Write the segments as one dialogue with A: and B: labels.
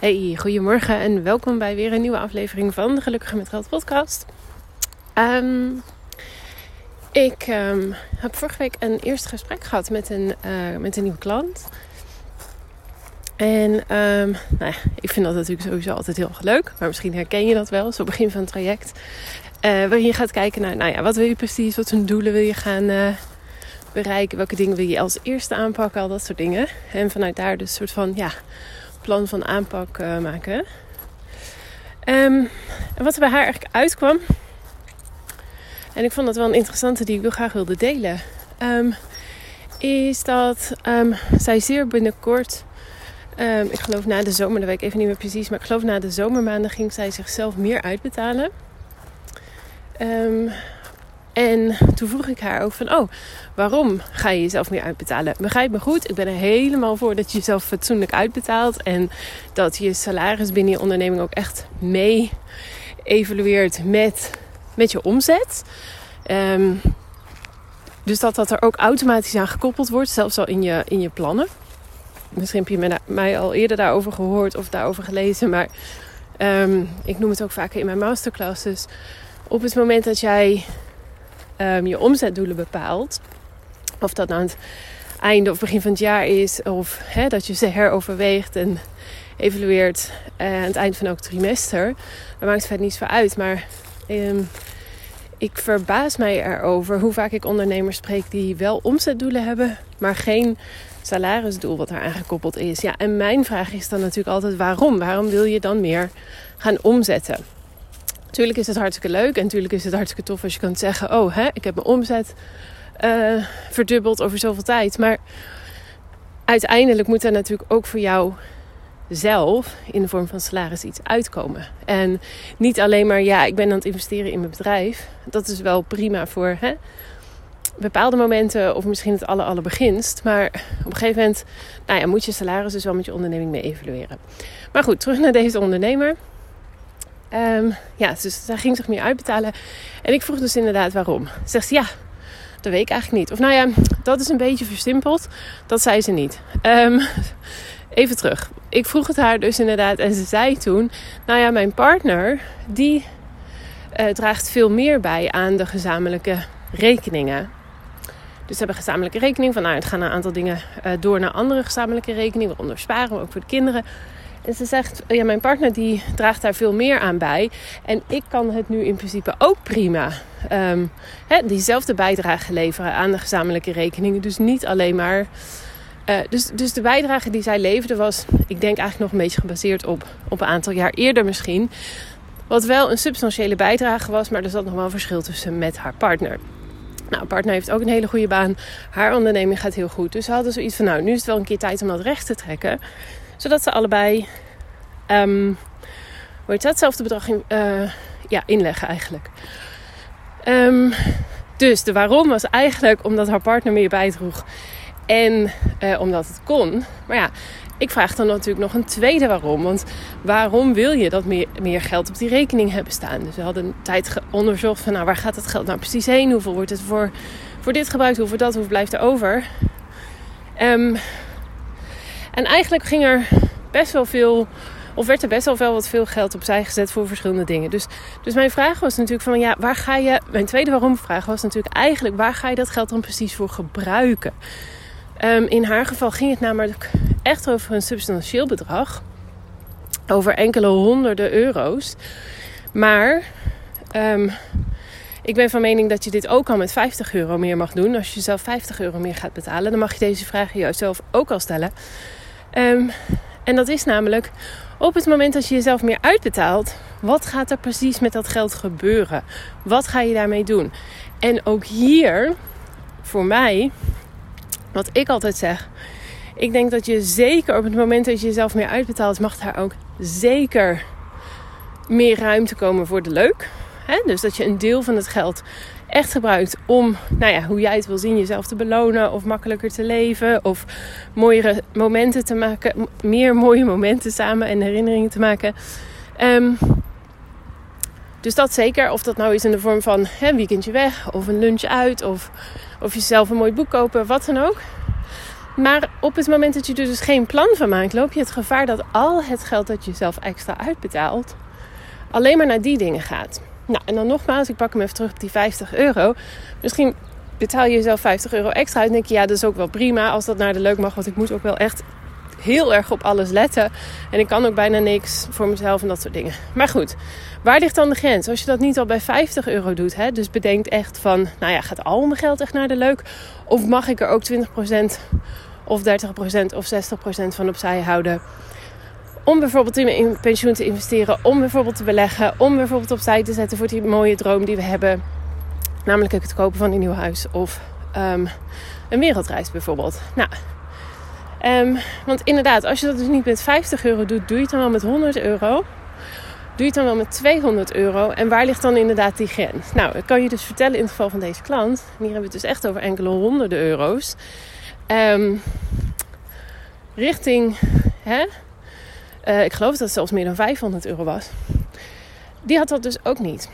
A: Hey, goedemorgen en welkom bij weer een nieuwe aflevering van de Gelukkige met Geld podcast. Ehm, ik ehm, heb vorige week een eerste gesprek gehad met een, uh, met een nieuwe klant. En um, nou ja, ik vind dat natuurlijk sowieso altijd heel leuk. Maar misschien herken je dat wel, zo begin van het traject. Uh, waarin je gaat kijken naar, nou ja, wat wil je precies? Wat voor doelen wil je gaan uh, bereiken? Welke dingen wil je als eerste aanpakken? Al dat soort dingen. En vanuit daar dus een soort van, ja plan van aanpak uh, maken. Um, en wat er bij haar eigenlijk uitkwam, en ik vond dat wel een interessante die ik wel graag wilde delen, um, is dat um, zij zeer binnenkort, ik geloof na de zomer, dat weet ik even niet meer precies, maar ik geloof na de zomermaanden ging zij zichzelf meer uitbetalen. En toen vroeg ik haar ook van, oh, waarom ga je jezelf meer uitbetalen? Begrijp me goed, ik ben er helemaal voor dat je jezelf fatsoenlijk uitbetaalt. En dat je salaris binnen je onderneming ook echt mee evalueert met, met je omzet. Um, dus dat dat er ook automatisch aan gekoppeld wordt, zelfs al in je, in je plannen. Misschien heb je mij al eerder daarover gehoord of daarover gelezen. Maar um, ik noem het ook vaker in mijn masterclasses. Op het moment dat jij um, je omzetdoelen bepaalt. Of dat nou aan het einde of begin van het jaar is, of dat je ze heroverweegt en evalueert uh, aan het eind van elk trimester. Dat maakt verder niets voor uit. Maar um, ik verbaas mij erover hoe vaak ik ondernemers spreek die wel omzetdoelen hebben, maar geen salarisdoel wat daar aangekoppeld is. Ja, en mijn vraag is dan natuurlijk altijd waarom? Waarom wil je dan meer gaan omzetten? Natuurlijk is het hartstikke leuk en natuurlijk is het hartstikke tof als je kan zeggen: Oh, hè, ik heb mijn omzet uh, verdubbeld over zoveel tijd. Maar uiteindelijk moet er natuurlijk ook voor jou zelf in de vorm van salaris iets uitkomen. En niet alleen maar, ja, ik ben aan het investeren in mijn bedrijf. Dat is wel prima voor hè, bepaalde momenten of misschien het aller, allerbeginst. Maar op een gegeven moment nou ja, moet je salaris dus wel met je onderneming mee evalueren. Maar goed, terug naar deze ondernemer. Um, ja, dus zij ging zich meer uitbetalen. En ik vroeg dus inderdaad waarom. Zegt ze ja, dat weet ik eigenlijk niet. Of nou ja, dat is een beetje versimpeld. Dat zei ze niet. Um, even terug. Ik vroeg het haar dus inderdaad. En ze zei toen: Nou ja, mijn partner die uh, draagt veel meer bij aan de gezamenlijke rekeningen. Dus ze hebben een gezamenlijke rekening. Van nou, het gaan een aantal dingen uh, door naar andere gezamenlijke rekeningen. Waaronder sparen, maar ook voor de kinderen. En ze zegt, ja, mijn partner die draagt daar veel meer aan bij. En ik kan het nu in principe ook prima um, hè, diezelfde bijdrage leveren aan de gezamenlijke rekeningen. Dus niet alleen maar... Uh, dus, dus de bijdrage die zij leverde was, ik denk eigenlijk nog een beetje gebaseerd op, op een aantal jaar eerder misschien. Wat wel een substantiële bijdrage was, maar er zat nog wel een verschil tussen met haar partner. Nou, partner heeft ook een hele goede baan. Haar onderneming gaat heel goed. Dus ze hadden zoiets van, nou, nu is het wel een keer tijd om dat recht te trekken zodat ze allebei um, hoe heet dat, hetzelfde bedrag uh, ja, inleggen eigenlijk. Um, dus de waarom was eigenlijk omdat haar partner meer bijdroeg. En uh, omdat het kon. Maar ja, ik vraag dan natuurlijk nog een tweede waarom. Want waarom wil je dat meer, meer geld op die rekening hebben staan? Dus we hadden een tijd onderzocht van nou, waar gaat het geld nou precies heen? Hoeveel wordt het voor, voor dit gebruikt? Hoeveel dat? Hoeveel blijft er over? Um, en eigenlijk ging er best wel veel, of werd er best wel veel wat veel geld opzij gezet voor verschillende dingen. Dus, dus mijn vraag was natuurlijk van ja, waar ga je, mijn tweede waarom vraag was natuurlijk eigenlijk waar ga je dat geld dan precies voor gebruiken? Um, in haar geval ging het namelijk echt over een substantieel bedrag. Over enkele honderden euro's. Maar um, ik ben van mening dat je dit ook al met 50 euro meer mag doen. Als je zelf 50 euro meer gaat betalen, dan mag je deze vraag jezelf ook al stellen. Um, en dat is namelijk op het moment dat je jezelf meer uitbetaalt, wat gaat er precies met dat geld gebeuren? Wat ga je daarmee doen? En ook hier, voor mij, wat ik altijd zeg, ik denk dat je zeker op het moment dat je jezelf meer uitbetaalt, mag daar ook zeker meer ruimte komen voor de leuk. Dus dat je een deel van het geld echt gebruikt om, nou ja, hoe jij het wil zien, jezelf te belonen of makkelijker te leven of mooiere momenten te maken, meer mooie momenten samen en herinneringen te maken. Um, dus dat zeker, of dat nou is in de vorm van een weekendje weg of een lunch uit of, of jezelf een mooi boek kopen, wat dan ook. Maar op het moment dat je er dus geen plan van maakt, loop je het gevaar dat al het geld dat je zelf extra uitbetaalt, alleen maar naar die dingen gaat. Nou, en dan nogmaals, ik pak hem even terug op die 50 euro. Misschien betaal je jezelf 50 euro extra uit. En denk je, ja, dat is ook wel prima als dat naar de leuk mag. Want ik moet ook wel echt heel erg op alles letten. En ik kan ook bijna niks voor mezelf en dat soort dingen. Maar goed, waar ligt dan de grens? Als je dat niet al bij 50 euro doet, hè, dus bedenk echt van, nou ja, gaat al mijn geld echt naar de leuk? Of mag ik er ook 20% of 30% of 60% van opzij houden? Om bijvoorbeeld in pensioen te investeren, om bijvoorbeeld te beleggen, om bijvoorbeeld opzij te zetten voor die mooie droom die we hebben. Namelijk het kopen van een nieuw huis of um, een wereldreis bijvoorbeeld. Nou, um, want inderdaad, als je dat dus niet met 50 euro doet, doe je het dan wel met 100 euro. Doe je het dan wel met 200 euro? En waar ligt dan inderdaad die grens? Nou, ik kan je dus vertellen in het geval van deze klant. En hier hebben we het dus echt over enkele honderden euro's. Um, richting, hè, uh, ik geloof dat het zelfs meer dan 500 euro was. Die had dat dus ook niet.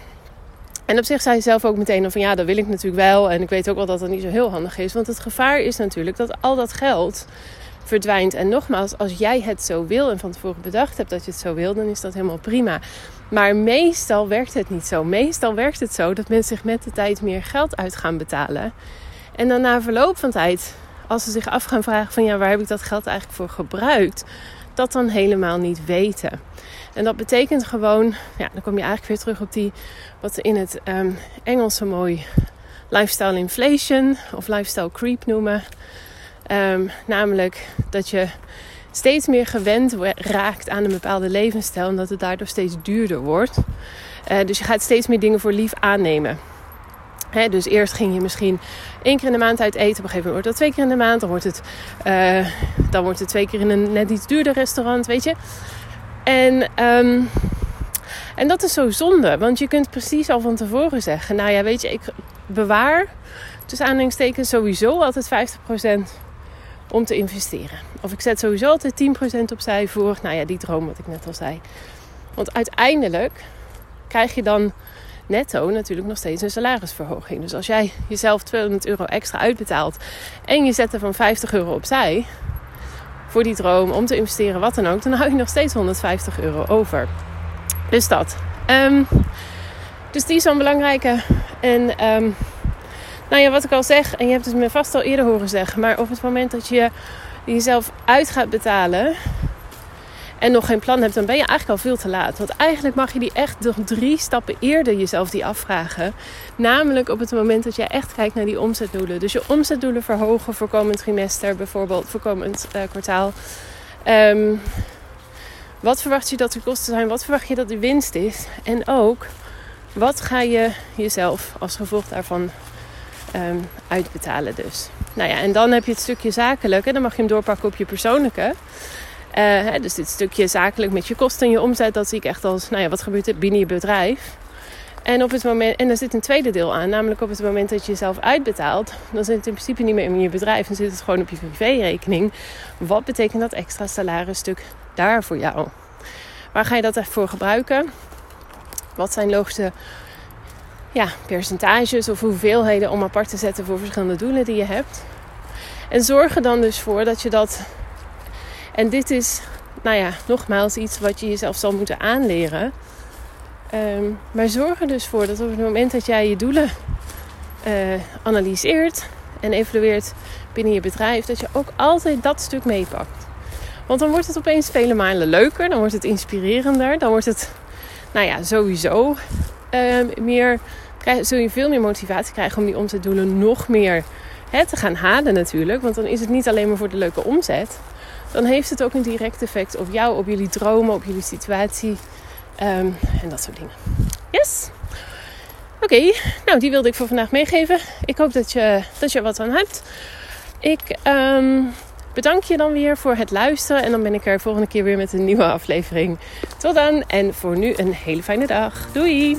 A: En op zich zei je zelf ook meteen van ja, dat wil ik natuurlijk wel. En ik weet ook wel dat dat niet zo heel handig is. Want het gevaar is natuurlijk dat al dat geld verdwijnt. En nogmaals, als jij het zo wil en van tevoren bedacht hebt dat je het zo wil, dan is dat helemaal prima. Maar meestal werkt het niet zo. Meestal werkt het zo dat mensen zich met de tijd meer geld uit gaan betalen. En dan na verloop van tijd, als ze zich af gaan vragen van ja, waar heb ik dat geld eigenlijk voor gebruikt? Dat dan helemaal niet weten. En dat betekent gewoon, ja, dan kom je eigenlijk weer terug op die, wat in het um, Engels zo mooi lifestyle inflation of lifestyle creep noemen. Um, namelijk dat je steeds meer gewend raakt aan een bepaalde levensstijl en dat het daardoor steeds duurder wordt. Uh, dus je gaat steeds meer dingen voor lief aannemen. Dus eerst ging je misschien één keer in de maand uit eten. Op een gegeven moment wordt dat twee keer in de maand. Dan wordt het, uh, dan wordt het twee keer in een net iets duurder restaurant, weet je. En, um, en dat is zo zonde. Want je kunt precies al van tevoren zeggen... Nou ja, weet je, ik bewaar tussen aanhalingstekens sowieso altijd 50% om te investeren. Of ik zet sowieso altijd 10% opzij voor, nou ja, die droom wat ik net al zei. Want uiteindelijk krijg je dan netto natuurlijk nog steeds een salarisverhoging. Dus als jij jezelf 200 euro extra uitbetaalt en je zet er van 50 euro opzij voor die droom om te investeren, wat dan ook, dan hou je nog steeds 150 euro over. Dus dat. Um, dus die is een belangrijke. En um, nou ja, wat ik al zeg, en je hebt het me vast al eerder horen zeggen, maar op het moment dat je jezelf uit gaat betalen en nog geen plan hebt, dan ben je eigenlijk al veel te laat. Want eigenlijk mag je die echt nog drie stappen eerder jezelf die afvragen. Namelijk op het moment dat jij echt kijkt naar die omzetdoelen. Dus je omzetdoelen verhogen voor komend trimester, bijvoorbeeld voor komend uh, kwartaal. Um, wat verwacht je dat de kosten zijn? Wat verwacht je dat de winst is? En ook, wat ga je jezelf als gevolg daarvan um, uitbetalen dus. Nou ja, en dan heb je het stukje zakelijke. Dan mag je hem doorpakken op je persoonlijke. Hè, dus dit stukje zakelijk met je kosten en je omzet, dat zie ik echt als, nou ja, wat gebeurt er binnen je bedrijf? En, op het moment, en er zit een tweede deel aan, namelijk op het moment dat je jezelf uitbetaalt, dan zit het in principe niet meer in je bedrijf, dan zit het gewoon op je privérekening. Wat betekent dat extra salarisstuk daar voor jou? Waar ga je dat echt voor gebruiken? Wat zijn logische ja, percentages of hoeveelheden om apart te zetten voor verschillende doelen die je hebt? En zorg er dan dus voor dat je dat en dit is, nou ja, nogmaals iets wat je jezelf zal moeten aanleren. Um, maar zorg er dus voor dat op het moment dat jij je doelen uh, analyseert en evalueert binnen je bedrijf, dat je ook altijd dat stuk meepakt. Want dan wordt het opeens vele malen leuker, dan wordt het inspirerender, dan wordt het, nou ja, sowieso uh, meer, zul je veel meer motivatie krijgen om die omzetdoelen nog meer hè, te gaan halen natuurlijk. Want dan is het niet alleen maar voor de leuke omzet, dan heeft het ook een direct effect op jou, op jullie dromen, op jullie situatie um, en dat soort dingen. Yes? Oké, nou die wilde ik voor vandaag meegeven. Ik hoop dat je, dat je wat aan hebt. Ik um, bedank je dan weer voor het luisteren en dan ben ik er volgende keer weer met een nieuwe aflevering. Tot dan en voor nu een hele fijne dag. Doei!